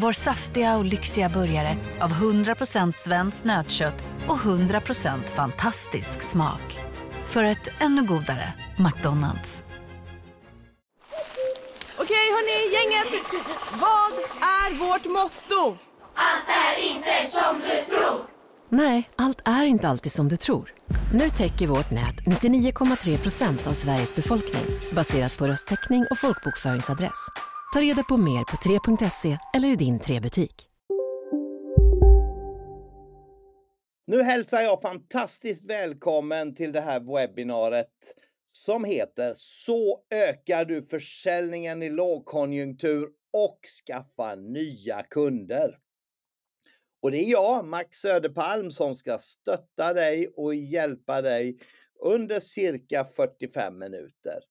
Vår saftiga och lyxiga burgare av 100% svenskt nötkött och 100% fantastisk smak. För ett ännu godare McDonalds. Okej hörni, gänget. Vad är vårt motto? Nej, allt är inte alltid som du tror. Nu täcker vårt nät 99,3 procent av Sveriges befolkning baserat på röstteckning och folkbokföringsadress. Ta reda på mer på 3.se eller i din 3-butik. Nu hälsar jag fantastiskt välkommen till det här webbinariet som heter Så ökar du försäljningen i lågkonjunktur och skaffar nya kunder. Och det är jag, Max Söderpalm, som ska stötta dig och hjälpa dig under cirka 45 minuter.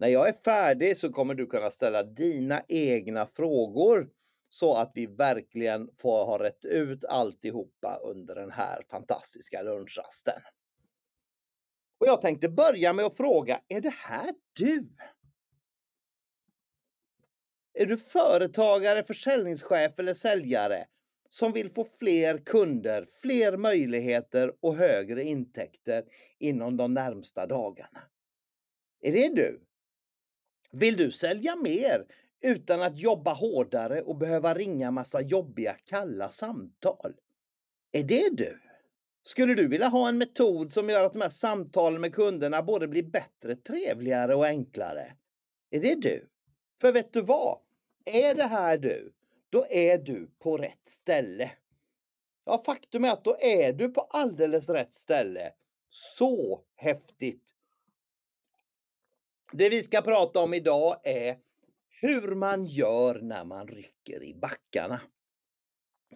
När jag är färdig så kommer du kunna ställa dina egna frågor så att vi verkligen får ha rätt ut alltihopa under den här fantastiska lunchrasten. Och jag tänkte börja med att fråga, är det här du? Är du företagare, försäljningschef eller säljare som vill få fler kunder, fler möjligheter och högre intäkter inom de närmsta dagarna? Är det du? Vill du sälja mer utan att jobba hårdare och behöva ringa massa jobbiga kalla samtal? Är det du? Skulle du vilja ha en metod som gör att de här samtalen med kunderna både blir bättre, trevligare och enklare? Är det du? För vet du vad? Är det här du, då är du på rätt ställe. Ja, faktum är att då är du på alldeles rätt ställe. Så häftigt! Det vi ska prata om idag är hur man gör när man rycker i backarna.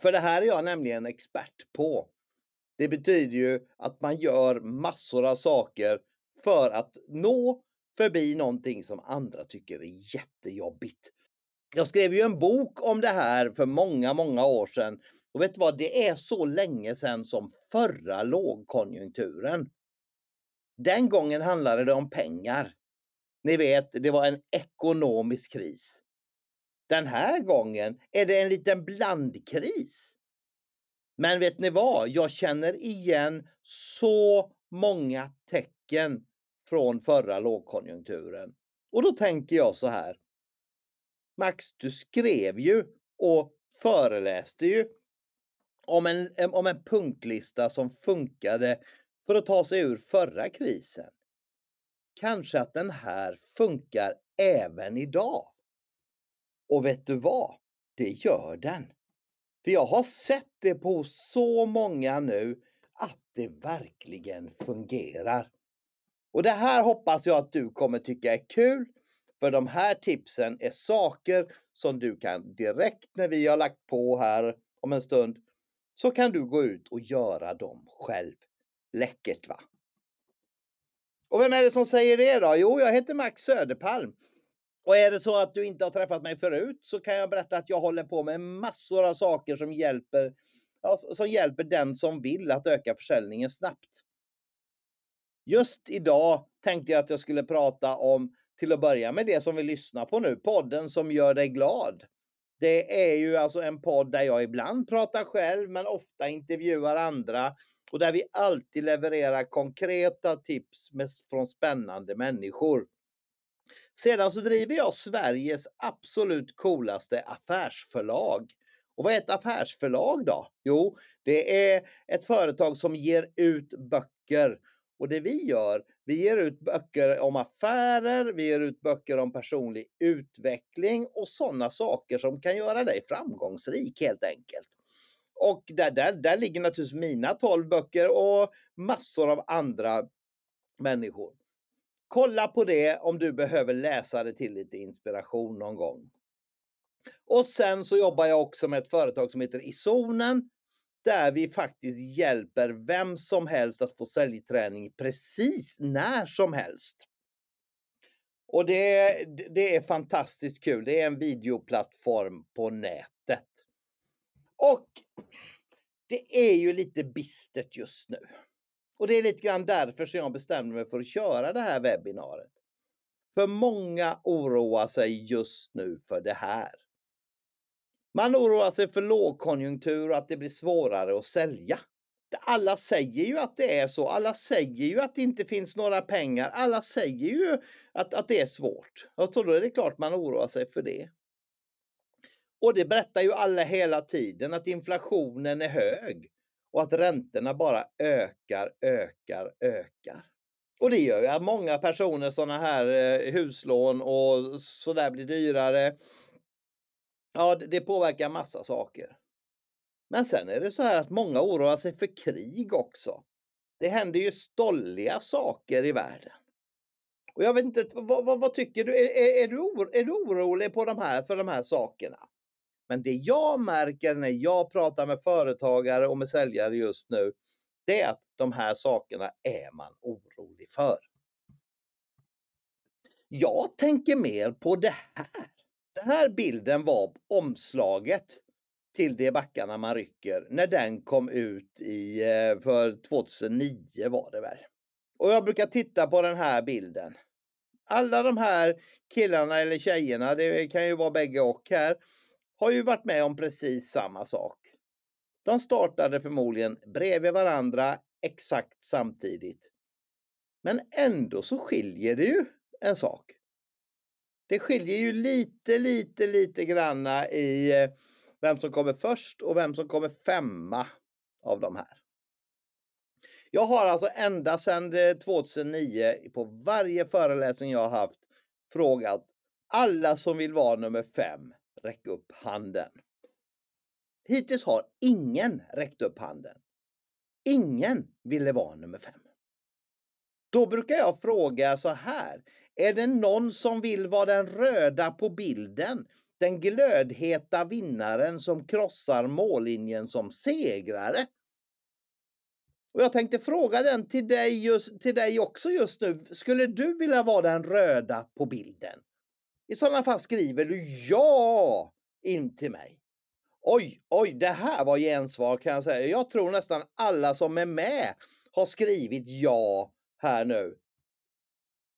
För det här är jag nämligen expert på. Det betyder ju att man gör massor av saker för att nå förbi någonting som andra tycker är jättejobbigt. Jag skrev ju en bok om det här för många, många år sedan. Och vet du vad, det är så länge sedan som förra lågkonjunkturen. Den gången handlade det om pengar. Ni vet, det var en ekonomisk kris. Den här gången är det en liten blandkris. Men vet ni vad? Jag känner igen så många tecken från förra lågkonjunkturen. Och då tänker jag så här. Max, du skrev ju och föreläste ju om en, om en punktlista som funkade för att ta sig ur förra krisen. Kanske att den här funkar även idag. Och vet du vad? Det gör den. För jag har sett det på så många nu att det verkligen fungerar. Och det här hoppas jag att du kommer tycka är kul. För de här tipsen är saker som du kan direkt när vi har lagt på här om en stund så kan du gå ut och göra dem själv. Läckert va? Och vem är det som säger det då? Jo, jag heter Max Söderpalm. Och är det så att du inte har träffat mig förut så kan jag berätta att jag håller på med massor av saker som hjälper, ja, som hjälper den som vill att öka försäljningen snabbt. Just idag tänkte jag att jag skulle prata om till att börja med det som vi lyssnar på nu, podden som gör dig glad. Det är ju alltså en podd där jag ibland pratar själv men ofta intervjuar andra och där vi alltid levererar konkreta tips med, från spännande människor. Sedan så driver jag Sveriges absolut coolaste affärsförlag. Och vad är ett affärsförlag då? Jo, det är ett företag som ger ut böcker. Och det vi gör, vi ger ut böcker om affärer, vi ger ut böcker om personlig utveckling och sådana saker som kan göra dig framgångsrik helt enkelt. Och där, där, där ligger naturligtvis mina 12 böcker och massor av andra människor. Kolla på det om du behöver läsa det till lite inspiration någon gång. Och sen så jobbar jag också med ett företag som heter Isonen där vi faktiskt hjälper vem som helst att få säljträning precis när som helst. Och det, det är fantastiskt kul. Det är en videoplattform på nätet. Och det är ju lite bistert just nu. Och det är lite grann därför som jag bestämde mig för att köra det här webbinariet. För många oroar sig just nu för det här. Man oroar sig för lågkonjunktur och att det blir svårare att sälja. Alla säger ju att det är så. Alla säger ju att det inte finns några pengar. Alla säger ju att, att det är svårt. Och så då är det klart man oroar sig för det. Och det berättar ju alla hela tiden att inflationen är hög och att räntorna bara ökar, ökar, ökar. Och det gör ju att många personer sådana här eh, huslån och sådär blir dyrare. Ja, det påverkar massa saker. Men sen är det så här att många oroar sig för krig också. Det händer ju stolliga saker i världen. Och jag vet inte, vad, vad, vad tycker du? Är, är, du? är du orolig på de här, för de här sakerna? Men det jag märker när jag pratar med företagare och med säljare just nu, det är att de här sakerna är man orolig för. Jag tänker mer på det här. Den här bilden var omslaget till de backarna man rycker när den kom ut i, eh, för 2009 var det väl. Och jag brukar titta på den här bilden. Alla de här killarna eller tjejerna, det kan ju vara bägge och här, har ju varit med om precis samma sak. De startade förmodligen bredvid varandra exakt samtidigt. Men ändå så skiljer det ju en sak. Det skiljer ju lite, lite, lite granna i eh, vem som kommer först och vem som kommer femma av de här. Jag har alltså ända sedan eh, 2009 på varje föreläsning jag har haft frågat alla som vill vara nummer fem, räck upp handen. Hittills har ingen räckt upp handen. Ingen ville vara nummer fem. Då brukar jag fråga så här. Är det någon som vill vara den röda på bilden? Den glödheta vinnaren som krossar mållinjen som segrare? Och jag tänkte fråga den till dig, just, till dig också just nu. Skulle du vilja vara den röda på bilden? I sådana fall skriver du ja in till mig. Oj, oj, det här var gensvar kan jag säga. Jag tror nästan alla som är med har skrivit ja här nu.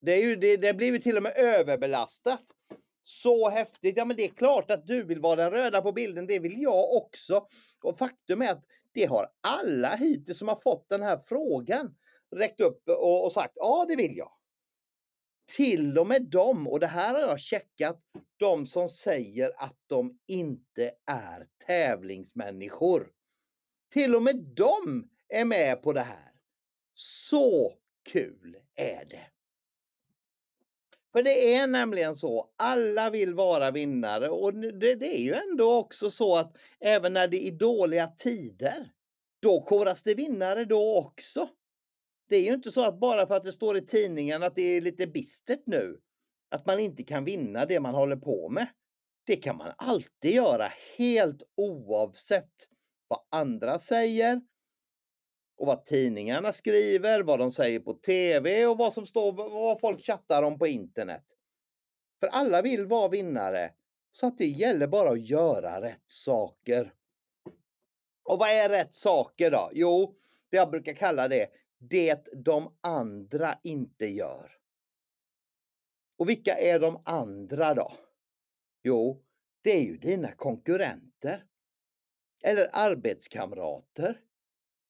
Det, är ju, det, det blir ju till och med överbelastat. Så häftigt. Ja, men det är klart att du vill vara den röda på bilden. Det vill jag också. Och faktum är att det har alla hittills som har fått den här frågan räckt upp och, och sagt ja, det vill jag. Till och med de och det här har jag checkat, de som säger att de inte är tävlingsmänniskor. Till och med de är med på det här. Så kul är det. För det är nämligen så, alla vill vara vinnare och det, det, är ju ändå också så att även när det är dåliga tider, då koras det vinnare då också. Det är ju inte så att bara för att det står i tidningen att det är lite bistert nu, att man inte kan vinna det man håller på med. Det kan man alltid göra helt oavsett vad andra säger och vad tidningarna skriver, vad de säger på TV och vad som står, vad folk chattar om på internet. För alla vill vara vinnare. Så att det gäller bara att göra rätt saker. Och vad är rätt saker då? Jo, det jag brukar kalla det, det de andra inte gör. Och vilka är de andra då? Jo, det är ju dina konkurrenter. Eller arbetskamrater.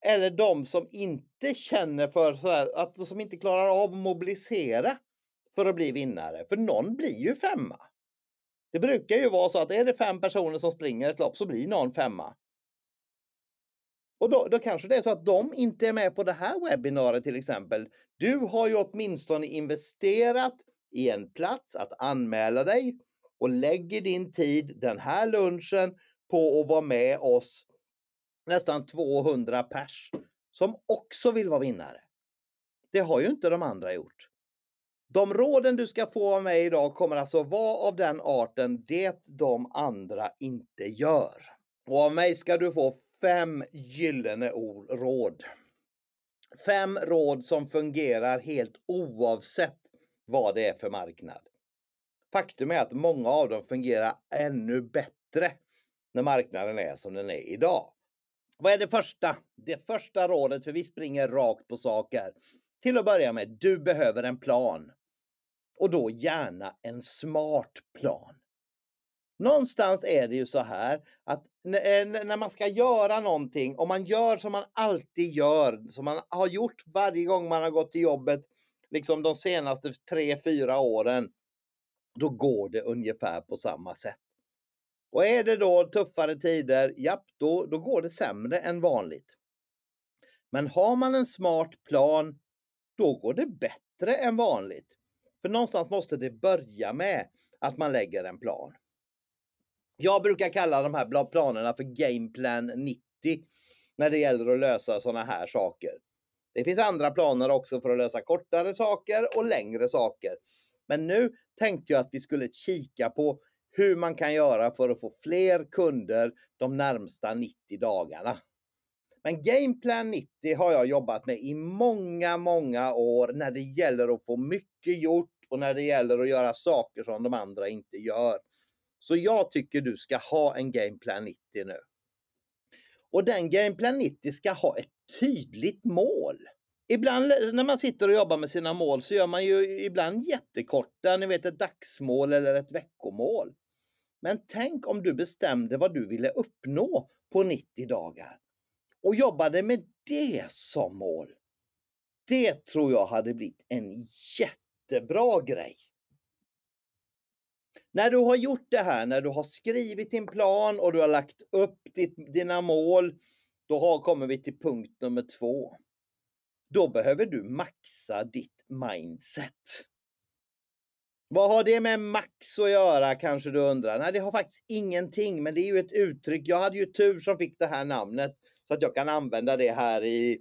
Eller de som inte känner för sådär, att som inte klarar av att mobilisera för att bli vinnare. För någon blir ju femma. Det brukar ju vara så att är det fem personer som springer ett lopp så blir någon femma. Och då, då kanske det är så att de inte är med på det här webbinariet till exempel. Du har ju åtminstone investerat i en plats att anmäla dig och lägger din tid den här lunchen på att vara med oss nästan 200 pers som också vill vara vinnare. Det har ju inte de andra gjort. De råden du ska få av mig idag kommer alltså vara av den arten det de andra inte gör. Och av mig ska du få fem gyllene råd. Fem råd som fungerar helt oavsett vad det är för marknad. Faktum är att många av dem fungerar ännu bättre när marknaden är som den är idag. Vad är det första? Det första rådet, för vi springer rakt på saker. Till att börja med, du behöver en plan. Och då gärna en smart plan. Någonstans är det ju så här att eh, när man ska göra någonting, om man gör som man alltid gör, som man har gjort varje gång man har gått till jobbet, liksom de senaste tre fyra åren, då går det ungefär på samma sätt. Och är det då tuffare tider, japp, då, då går det sämre än vanligt. Men har man en smart plan, då går det bättre än vanligt. För någonstans måste det börja med att man lägger en plan. Jag brukar kalla de här planerna för Game Plan 90 när det gäller att lösa sådana här saker. Det finns andra planer också för att lösa kortare saker och längre saker. Men nu tänkte jag att vi skulle kika på hur man kan göra för att få fler kunder de närmsta 90 dagarna. Men Gameplan 90 har jag jobbat med i många, många år när det gäller att få mycket gjort och när det gäller att göra saker som de andra inte gör. Så jag tycker du ska ha en Gameplan 90 nu. Och den Gameplan 90 ska ha ett tydligt mål. Ibland när man sitter och jobbar med sina mål så gör man ju ibland jättekorta, ni vet ett dagsmål eller ett veckomål. Men tänk om du bestämde vad du ville uppnå på 90 dagar och jobbade med det som mål. Det tror jag hade blivit en jättebra grej. När du har gjort det här, när du har skrivit din plan och du har lagt upp ditt, dina mål, då har, kommer vi till punkt nummer två. Då behöver du maxa ditt mindset. Vad har det med max att göra kanske du undrar? Nej, det har faktiskt ingenting, men det är ju ett uttryck. Jag hade ju tur som fick det här namnet så att jag kan använda det här i,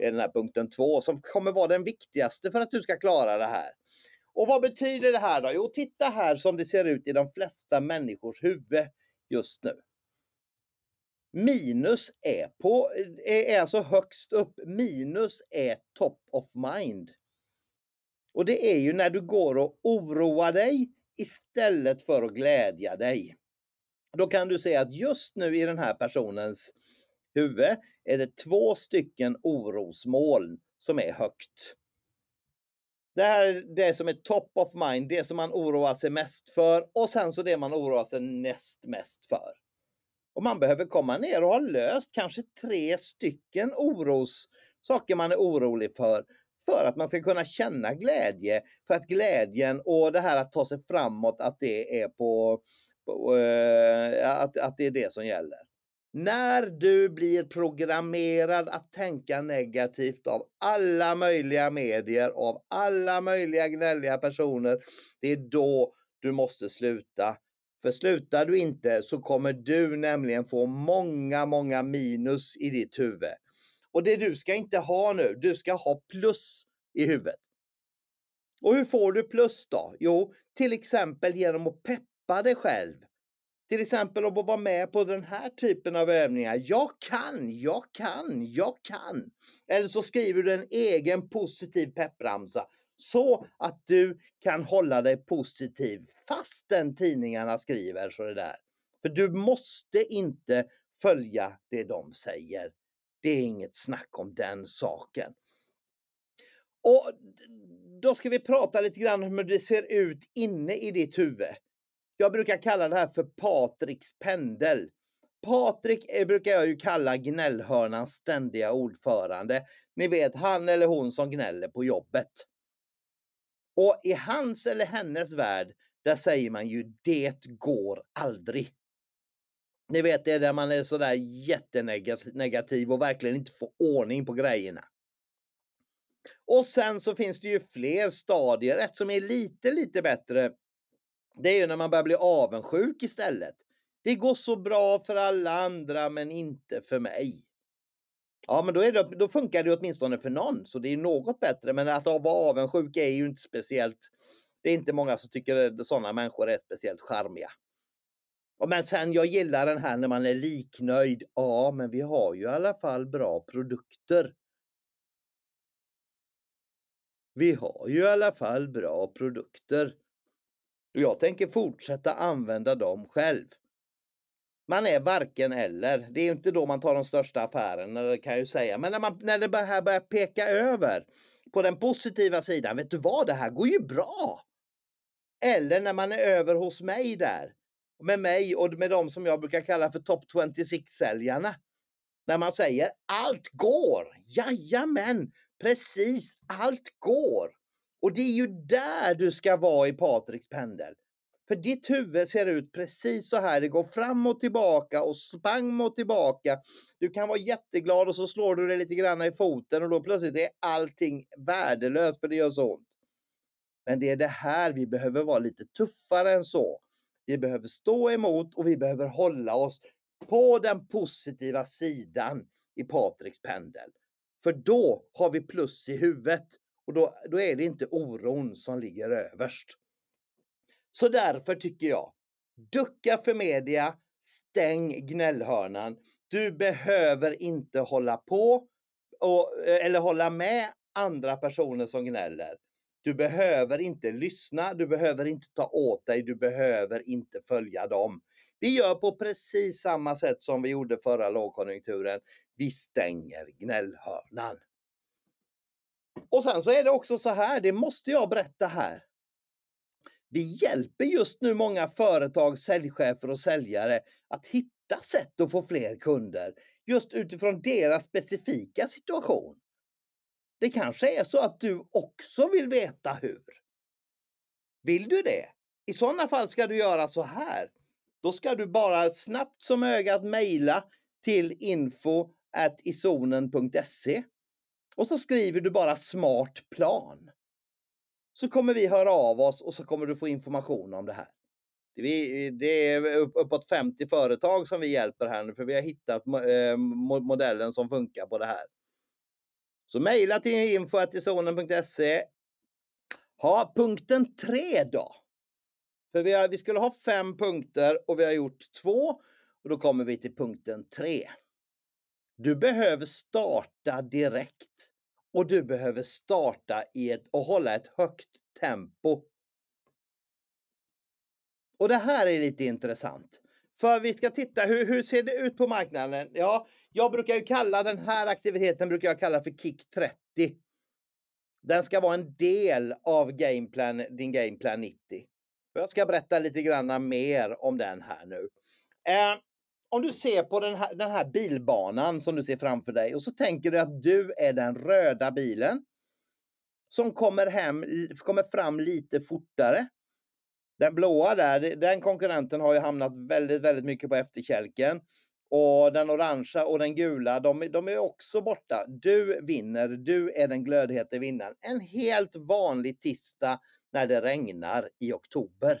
i den här punkten två som kommer vara den viktigaste för att du ska klara det här. Och vad betyder det här då? Jo, titta här som det ser ut i de flesta människors huvud just nu. Minus är, på, är alltså högst upp. Minus är top of mind. Och det är ju när du går och oroar dig istället för att glädja dig. Då kan du se att just nu i den här personens huvud är det två stycken orosmoln som är högt. Det här är det som är top of mind, det som man oroar sig mest för och sen så det man oroar sig näst mest för. Och man behöver komma ner och ha löst kanske tre stycken oros, saker man är orolig för för att man ska kunna känna glädje. För att glädjen och det här att ta sig framåt, att det är på, på eh, att, att det är det som gäller. När du blir programmerad att tänka negativt av alla möjliga medier, av alla möjliga gnälliga personer, det är då du måste sluta. För slutar du inte så kommer du nämligen få många, många minus i ditt huvud. Och det du ska inte ha nu, du ska ha plus i huvudet. Och hur får du plus då? Jo, till exempel genom att peppa dig själv. Till exempel att vara med på den här typen av övningar. Jag kan, jag kan, jag kan. Eller så skriver du en egen positiv peppramsa så att du kan hålla dig positiv fastän tidningarna skriver så det där. För du måste inte följa det de säger. Det är inget snack om den saken. Och då ska vi prata lite grann om hur det ser ut inne i ditt huvud. Jag brukar kalla det här för Patriks pendel. Patrik brukar jag ju kalla gnällhörnans ständiga ordförande. Ni vet han eller hon som gnäller på jobbet. Och i hans eller hennes värld, där säger man ju det går aldrig. Ni vet det där man är sådär jättenegativ och verkligen inte får ordning på grejerna. Och sen så finns det ju fler stadier. Ett som är lite, lite bättre. Det är ju när man börjar bli avundsjuk istället. Det går så bra för alla andra men inte för mig. Ja, men då, är det, då funkar det åtminstone för någon, så det är något bättre. Men att vara avundsjuk är ju inte speciellt. Det är inte många som tycker att sådana människor är speciellt charmiga. Men sen jag gillar den här när man är liknöjd. Ja, men vi har ju i alla fall bra produkter. Vi har ju i alla fall bra produkter. Och jag tänker fortsätta använda dem själv. Man är varken eller. Det är inte då man tar de största affärerna, kan jag ju säga. Men när, man, när det här börjar peka över på den positiva sidan. Vet du vad, det här går ju bra. Eller när man är över hos mig där. Med mig och med de som jag brukar kalla för top 26-säljarna. När man säger allt går. Jajamän, precis allt går. Och det är ju där du ska vara i Patriks pendel. För ditt huvud ser ut precis så här. Det går fram och tillbaka och spang och tillbaka. Du kan vara jätteglad och så slår du dig lite grann i foten och då plötsligt är allting värdelöst för det gör så ont. Men det är det här vi behöver vara lite tuffare än så. Vi behöver stå emot och vi behöver hålla oss på den positiva sidan i Patriks pendel. För då har vi plus i huvudet och då, då är det inte oron som ligger överst. Så därför tycker jag, ducka för media, stäng gnällhörnan. Du behöver inte hålla på och, eller hålla med andra personer som gnäller. Du behöver inte lyssna, du behöver inte ta åt dig, du behöver inte följa dem. Vi gör på precis samma sätt som vi gjorde förra lågkonjunkturen. Vi stänger gnällhörnan. Och sen så är det också så här, det måste jag berätta här. Vi hjälper just nu många företag, säljchefer och säljare att hitta sätt att få fler kunder just utifrån deras specifika situation. Det kanske är så att du också vill veta hur. Vill du det? I sådana fall ska du göra så här. Då ska du bara snabbt som ögat mejla till info isonen.se och så skriver du bara smart plan så kommer vi höra av oss och så kommer du få information om det här. Det är uppåt 50 företag som vi hjälper här nu för vi har hittat eh, modellen som funkar på det här. Så mejla till info.zonen.se. Ha punkten 3 då. För vi, har, vi skulle ha fem punkter och vi har gjort två och då kommer vi till punkten 3. Du behöver starta direkt och du behöver starta i ett, och hålla ett högt tempo. Och det här är lite intressant. För vi ska titta hur, hur ser det ut på marknaden? Ja, jag brukar ju kalla den här aktiviteten brukar jag kalla för Kick 30. Den ska vara en del av gameplan, din Gameplan 90. Jag ska berätta lite grann mer om den här nu. Eh, om du ser på den här, den här bilbanan som du ser framför dig och så tänker du att du är den röda bilen som kommer, hem, kommer fram lite fortare. Den blåa där, den konkurrenten har ju hamnat väldigt, väldigt mycket på efterkälken. Och den orangea och den gula, de, de är också borta. Du vinner, du är den glödhete vinnaren. En helt vanlig tisdag när det regnar i oktober.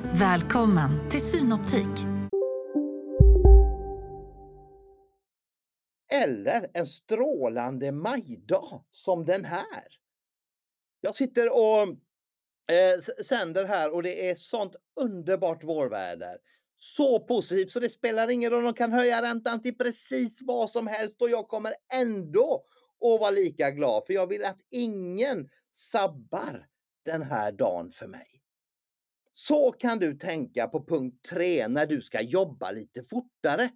Välkommen till Synoptik. Eller en strålande majdag som den här. Jag sitter och eh, sänder här och det är sånt underbart vårväder. Så positivt så det spelar ingen roll. De kan höja räntan till precis vad som helst och jag kommer ändå att vara lika glad för jag vill att ingen sabbar den här dagen för mig. Så kan du tänka på punkt 3 när du ska jobba lite fortare.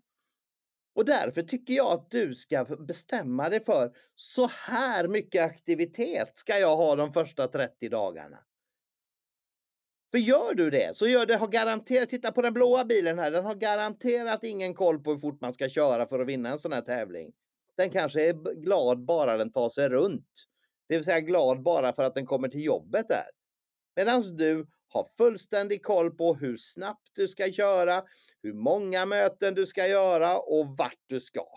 Och därför tycker jag att du ska bestämma dig för så här mycket aktivitet ska jag ha de första 30 dagarna. För gör du det så gör det har garanterat, titta på den blåa bilen här, den har garanterat ingen koll på hur fort man ska köra för att vinna en sån här tävling. Den kanske är glad bara den tar sig runt. Det vill säga glad bara för att den kommer till jobbet där. Medan du ha fullständig koll på hur snabbt du ska köra, hur många möten du ska göra och vart du ska.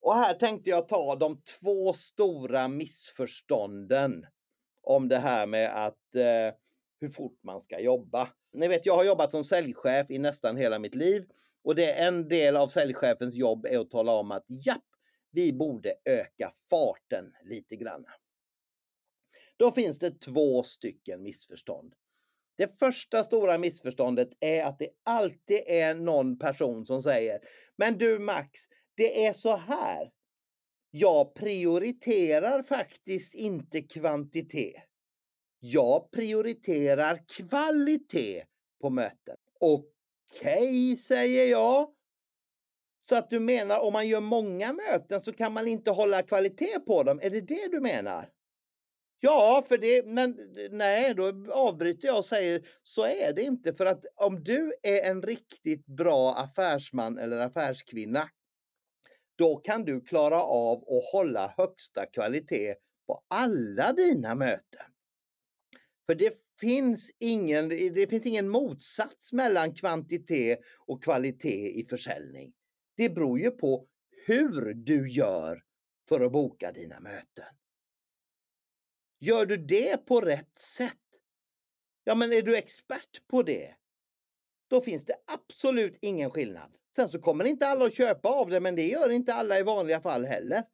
Och här tänkte jag ta de två stora missförstånden om det här med att eh, hur fort man ska jobba. Ni vet, jag har jobbat som säljchef i nästan hela mitt liv och det är en del av säljchefens jobb är att tala om att japp, vi borde öka farten lite grann. Då finns det två stycken missförstånd. Det första stora missförståndet är att det alltid är någon person som säger Men du Max, det är så här. Jag prioriterar faktiskt inte kvantitet. Jag prioriterar kvalitet på möten. Okej, okay, säger jag. Så att du menar om man gör många möten så kan man inte hålla kvalitet på dem. Är det det du menar? Ja, för det, men nej, då avbryter jag och säger så är det inte. För att om du är en riktigt bra affärsman eller affärskvinna, då kan du klara av att hålla högsta kvalitet på alla dina möten. För det finns ingen, det finns ingen motsats mellan kvantitet och kvalitet i försäljning. Det beror ju på hur du gör för att boka dina möten. Gör du det på rätt sätt? Ja, men är du expert på det? Då finns det absolut ingen skillnad. Sen så kommer inte alla att köpa av det, men det gör inte alla i vanliga fall heller.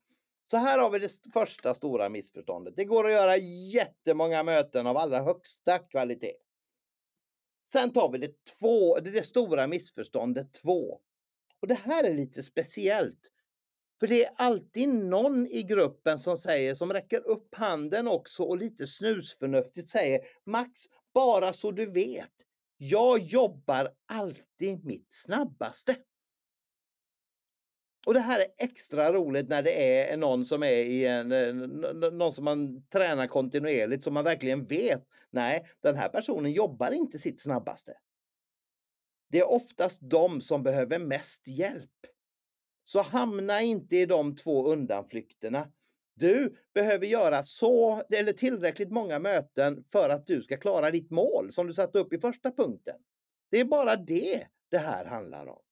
Så här har vi det första stora missförståndet. Det går att göra jättemånga möten av allra högsta kvalitet. Sen tar vi det, två, det, det stora missförståndet två. Och det här är lite speciellt. För det är alltid någon i gruppen som säger, som räcker upp handen också och lite snusförnuftigt säger Max, bara så du vet. Jag jobbar alltid mitt snabbaste. Och det här är extra roligt när det är någon som är i en, eh, någon som man tränar kontinuerligt som man verkligen vet. Nej, den här personen jobbar inte sitt snabbaste. Det är oftast de som behöver mest hjälp. Så hamna inte i de två undanflykterna. Du behöver göra så eller tillräckligt många möten för att du ska klara ditt mål som du satte upp i första punkten. Det är bara det det här handlar om.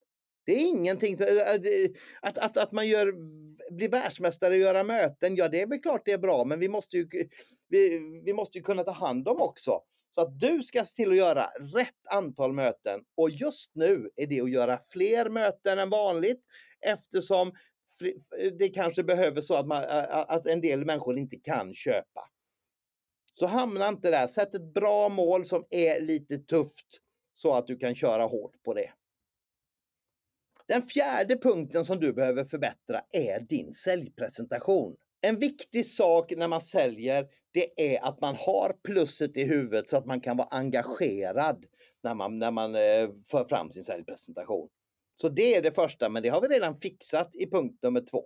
Det är ingenting, eh, eh, att, att, att man gör, blir världsmästare och göra möten, ja det är väl klart det är bra men vi måste ju, vi, vi måste ju kunna ta hand om också. Så att du ska se till att göra rätt antal möten och just nu är det att göra fler möten än vanligt eftersom det kanske behöver så att, man, att en del människor inte kan köpa. Så hamna inte där, sätt ett bra mål som är lite tufft så att du kan köra hårt på det. Den fjärde punkten som du behöver förbättra är din säljpresentation. En viktig sak när man säljer det är att man har plusset i huvudet så att man kan vara engagerad när man, när man eh, för fram sin säljpresentation. Så det är det första, men det har vi redan fixat i punkt nummer två.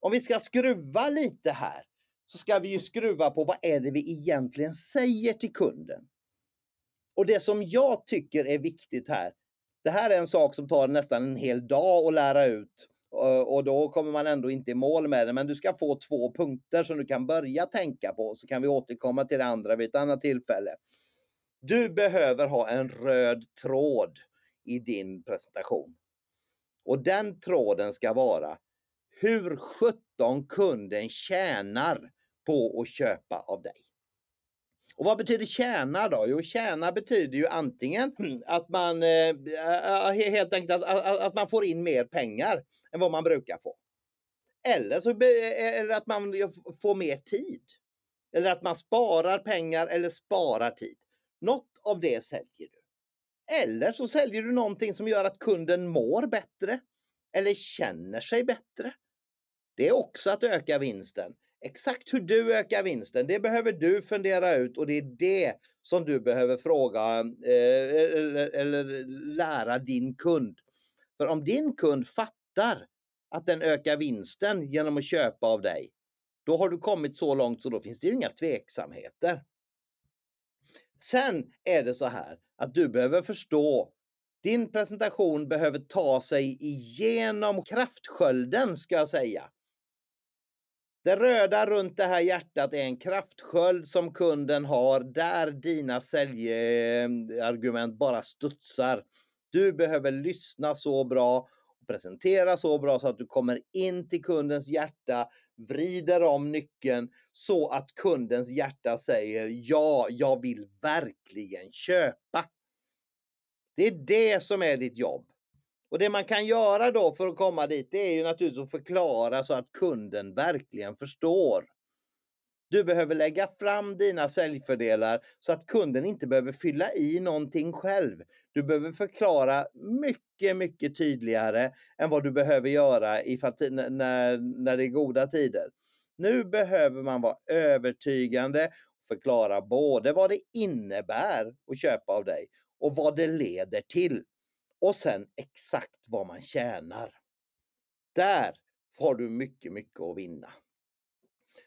Om vi ska skruva lite här så ska vi ju skruva på vad är det vi egentligen säger till kunden. Och det som jag tycker är viktigt här, det här är en sak som tar nästan en hel dag att lära ut och då kommer man ändå inte i mål med det. Men du ska få två punkter som du kan börja tänka på så kan vi återkomma till det andra vid ett annat tillfälle. Du behöver ha en röd tråd i din presentation. Och den tråden ska vara hur 17 kunden tjänar på att köpa av dig. Och vad betyder tjäna då? Jo, tjäna betyder ju antingen att man eh, helt enkelt att, att, att, man får in mer pengar än vad man brukar få. Eller så eller att man får mer tid. Eller att man sparar pengar eller sparar tid. Något av det säljer du. Eller så säljer du någonting som gör att kunden mår bättre eller känner sig bättre. Det är också att öka vinsten. Exakt hur du ökar vinsten, det behöver du fundera ut och det är det som du behöver fråga eh, eh, eller, eller lära din kund. För om din kund fattar att den ökar vinsten genom att köpa av dig, då har du kommit så långt så då finns det inga tveksamheter. Sen är det så här att du behöver förstå din presentation behöver ta sig igenom kraftskölden ska jag säga. Det röda runt det här hjärtat är en kraftsköld som kunden har där dina säljargument bara studsar. Du behöver lyssna så bra och presentera så bra så att du kommer in till kundens hjärta, vrider om nyckeln så att kundens hjärta säger ja, jag vill verkligen köpa. Det är det som är ditt jobb. Och det man kan göra då för att komma dit, det är ju naturligtvis att förklara så att kunden verkligen förstår. Du behöver lägga fram dina säljfördelar så att kunden inte behöver fylla i någonting själv. Du behöver förklara mycket, mycket tydligare än vad du behöver göra ifall, när, när det är goda tider. Nu behöver man vara övertygande och förklara både vad det innebär att köpa av dig och vad det leder till. Och sen exakt vad man tjänar. Där har du mycket, mycket att vinna.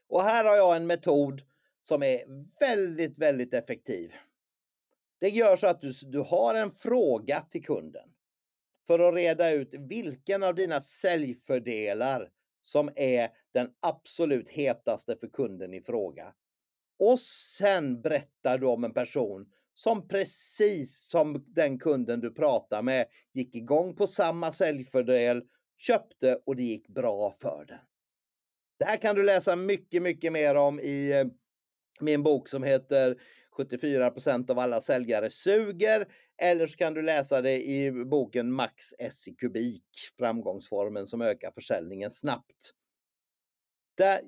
Och här har jag en metod som är väldigt, väldigt effektiv. Det gör så att du, du har en fråga till kunden för att reda ut vilken av dina säljfördelar som är den absolut hetaste för kunden i fråga. Och sen berättar du om en person som precis som den kunden du pratar med gick igång på samma säljfördel, köpte och det gick bra för den. Det här kan du läsa mycket, mycket mer om i eh, min bok som heter 74% av alla säljare suger. Eller så kan du läsa det i boken Max S i kubik, framgångsformen som ökar försäljningen snabbt. Där,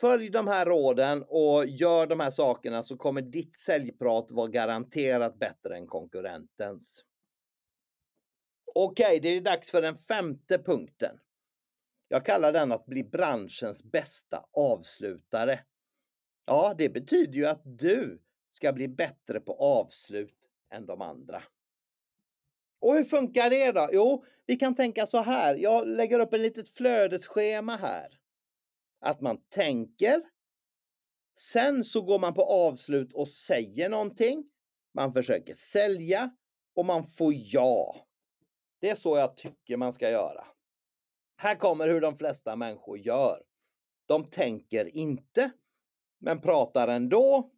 följ de här råden och gör de här sakerna så kommer ditt säljprat vara garanterat bättre än konkurrentens. Okej, okay, det är dags för den femte punkten. Jag kallar den att bli branschens bästa avslutare. Ja, det betyder ju att du ska bli bättre på avslut än de andra. Och hur funkar det då? Jo, vi kan tänka så här. Jag lägger upp ett litet flödesschema här att man tänker. Sen så går man på avslut och säger någonting. Man försöker sälja och man får ja. Det är så jag tycker man ska göra. Här kommer hur de flesta människor gör. De tänker inte, men pratar ändå,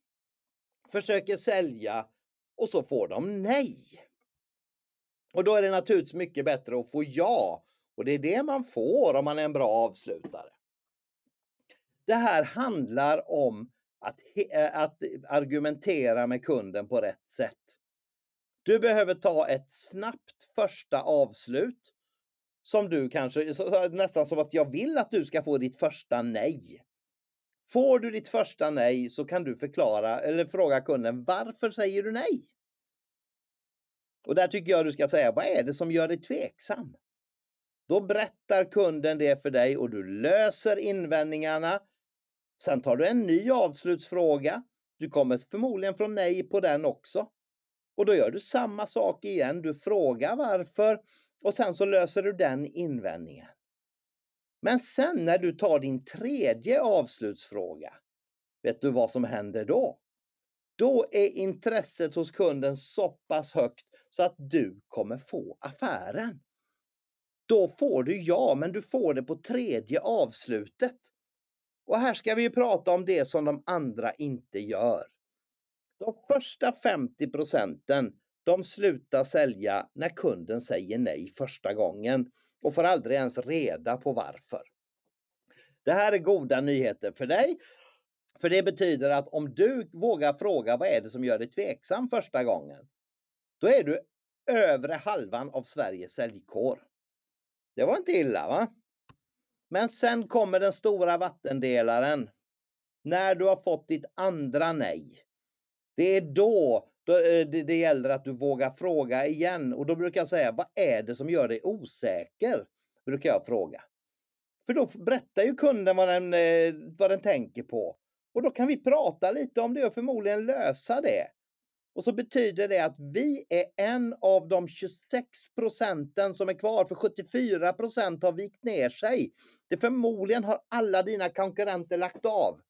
försöker sälja och så får de nej. Och då är det naturligtvis mycket bättre att få ja. Och det är det man får om man är en bra avslutare. Det här handlar om att, eh, att argumentera med kunden på rätt sätt. Du behöver ta ett snabbt första avslut som du kanske, nästan som att jag vill att du ska få ditt första nej. Får du ditt första nej så kan du förklara eller fråga kunden varför säger du nej? Och där tycker jag du ska säga vad är det som gör dig tveksam? Då berättar kunden det för dig och du löser invändningarna Sen tar du en ny avslutsfråga. Du kommer förmodligen från nej på den också. Och då gör du samma sak igen. Du frågar varför och sen så löser du den invändningen. Men sen när du tar din tredje avslutsfråga, vet du vad som händer då? Då är intresset hos kunden så pass högt så att du kommer få affären. Då får du ja, men du får det på tredje avslutet. Och här ska vi prata om det som de andra inte gör. De första 50 procenten de slutar sälja när kunden säger nej första gången och får aldrig ens reda på varför. Det här är goda nyheter för dig. För det betyder att om du vågar fråga vad är det som gör dig tveksam första gången? Då är du övre halvan av Sveriges säljkår. Det var inte illa va? Men sen kommer den stora vattendelaren. När du har fått ditt andra nej. Det är då eh, det gäller att du vågar fråga igen och då brukar jag säga vad är det som gör dig osäker? Brukar jag fråga. För då berättar ju kunden vad den, eh, vad den tänker på. Och då kan vi prata lite om det och förmodligen lösa det. Och så betyder det att vi är en av de 26 procenten som är kvar för 74 procent har vikt ner sig. Det förmodligen har alla dina konkurrenter lagt av.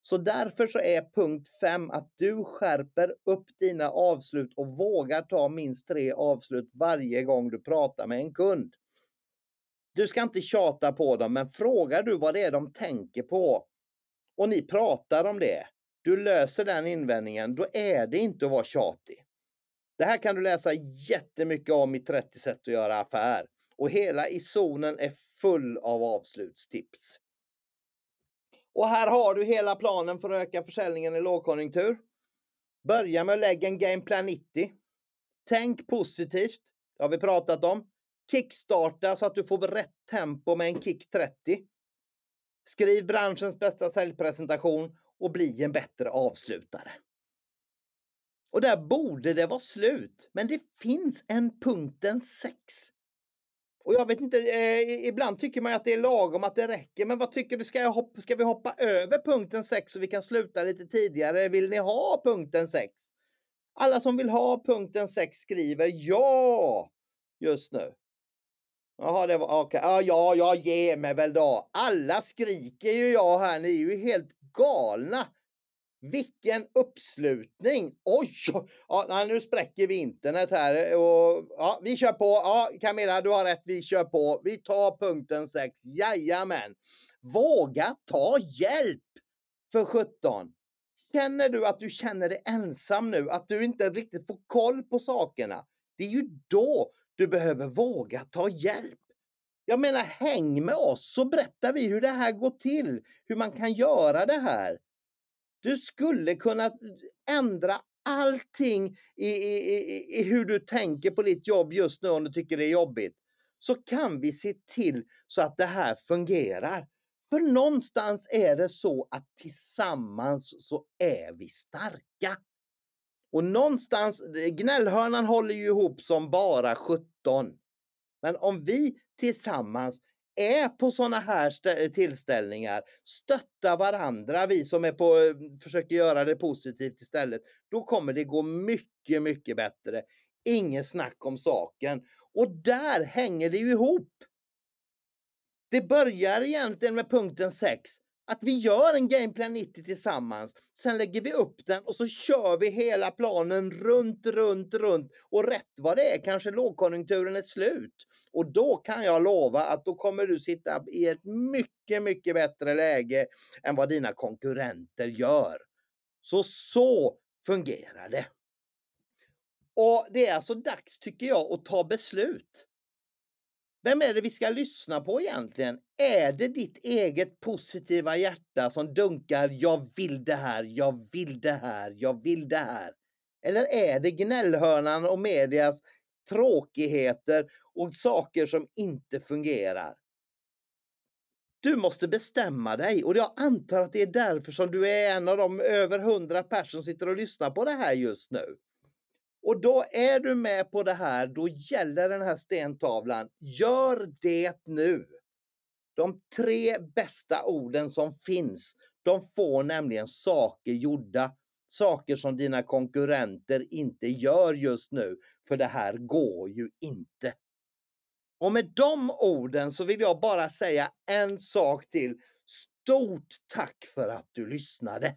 Så därför så är punkt 5 att du skärper upp dina avslut och vågar ta minst tre avslut varje gång du pratar med en kund. Du ska inte tjata på dem, men frågar du vad det är de tänker på och ni pratar om det, du löser den invändningen, då är det inte att vara tjatig. Det här kan du läsa jättemycket om i 30 sätt att göra affär och hela i zonen är full av avslutstips. Och här har du hela planen för att öka försäljningen i lågkonjunktur. Börja med att lägga en gameplan 90. Tänk positivt, det har vi pratat om. Kickstarta så att du får rätt tempo med en kick 30. Skriv branschens bästa säljpresentation och bli en bättre avslutare. Och där borde det vara slut, men det finns en punkten 6. Och jag vet inte, eh, ibland tycker man att det är lagom, att det räcker. Men vad tycker du? Ska, jag hoppa, ska vi hoppa över punkten 6 så vi kan sluta lite tidigare? Vill ni ha punkten 6? Alla som vill ha punkten 6 skriver ja just nu. Jaha, det var okej. Okay. Ja, ja, jag ger mig väl då. Alla skriker ju jag här. Ni är ju helt galna. Vilken uppslutning! Oj! Ja, nu spräcker vi internet här. Och, ja, vi kör på. Ja, Camilla, du har rätt. Vi kör på. Vi tar punkten 6. Jajamän! Våga ta hjälp! För 17. Känner du att du känner dig ensam nu? Att du inte riktigt får koll på sakerna? Det är ju då du behöver våga ta hjälp. Jag menar, häng med oss så berättar vi hur det här går till. Hur man kan göra det här. Du skulle kunna ändra allting i, i, i, i hur du tänker på ditt jobb just nu om du tycker det är jobbigt. Så kan vi se till så att det här fungerar. För någonstans är det så att tillsammans så är vi starka. Och någonstans, gnällhörnan håller ju ihop som bara 17. Men om vi tillsammans är på sådana här tillställningar, stötta varandra, vi som är på, försöker göra det positivt istället, då kommer det gå mycket, mycket bättre. Inget snack om saken. Och där hänger det ju ihop. Det börjar egentligen med punkten 6 att vi gör en Gameplan 90 tillsammans. Sen lägger vi upp den och så kör vi hela planen runt, runt, runt. Och rätt vad det är kanske lågkonjunkturen är slut. Och då kan jag lova att då kommer du sitta i ett mycket, mycket bättre läge än vad dina konkurrenter gör. Så så fungerar det. Och det är alltså dags tycker jag att ta beslut. Vem är det vi ska lyssna på egentligen? Är det ditt eget positiva hjärta som dunkar jag vill det här, jag vill det här, jag vill det här? Eller är det gnällhörnan och medias tråkigheter och saker som inte fungerar? Du måste bestämma dig och jag antar att det är därför som du är en av de över hundra personer som sitter och lyssnar på det här just nu. Och då är du med på det här, då gäller den här stentavlan. Gör det nu! De tre bästa orden som finns, de får nämligen saker gjorda. Saker som dina konkurrenter inte gör just nu, för det här går ju inte. Och med de orden så vill jag bara säga en sak till. Stort tack för att du lyssnade!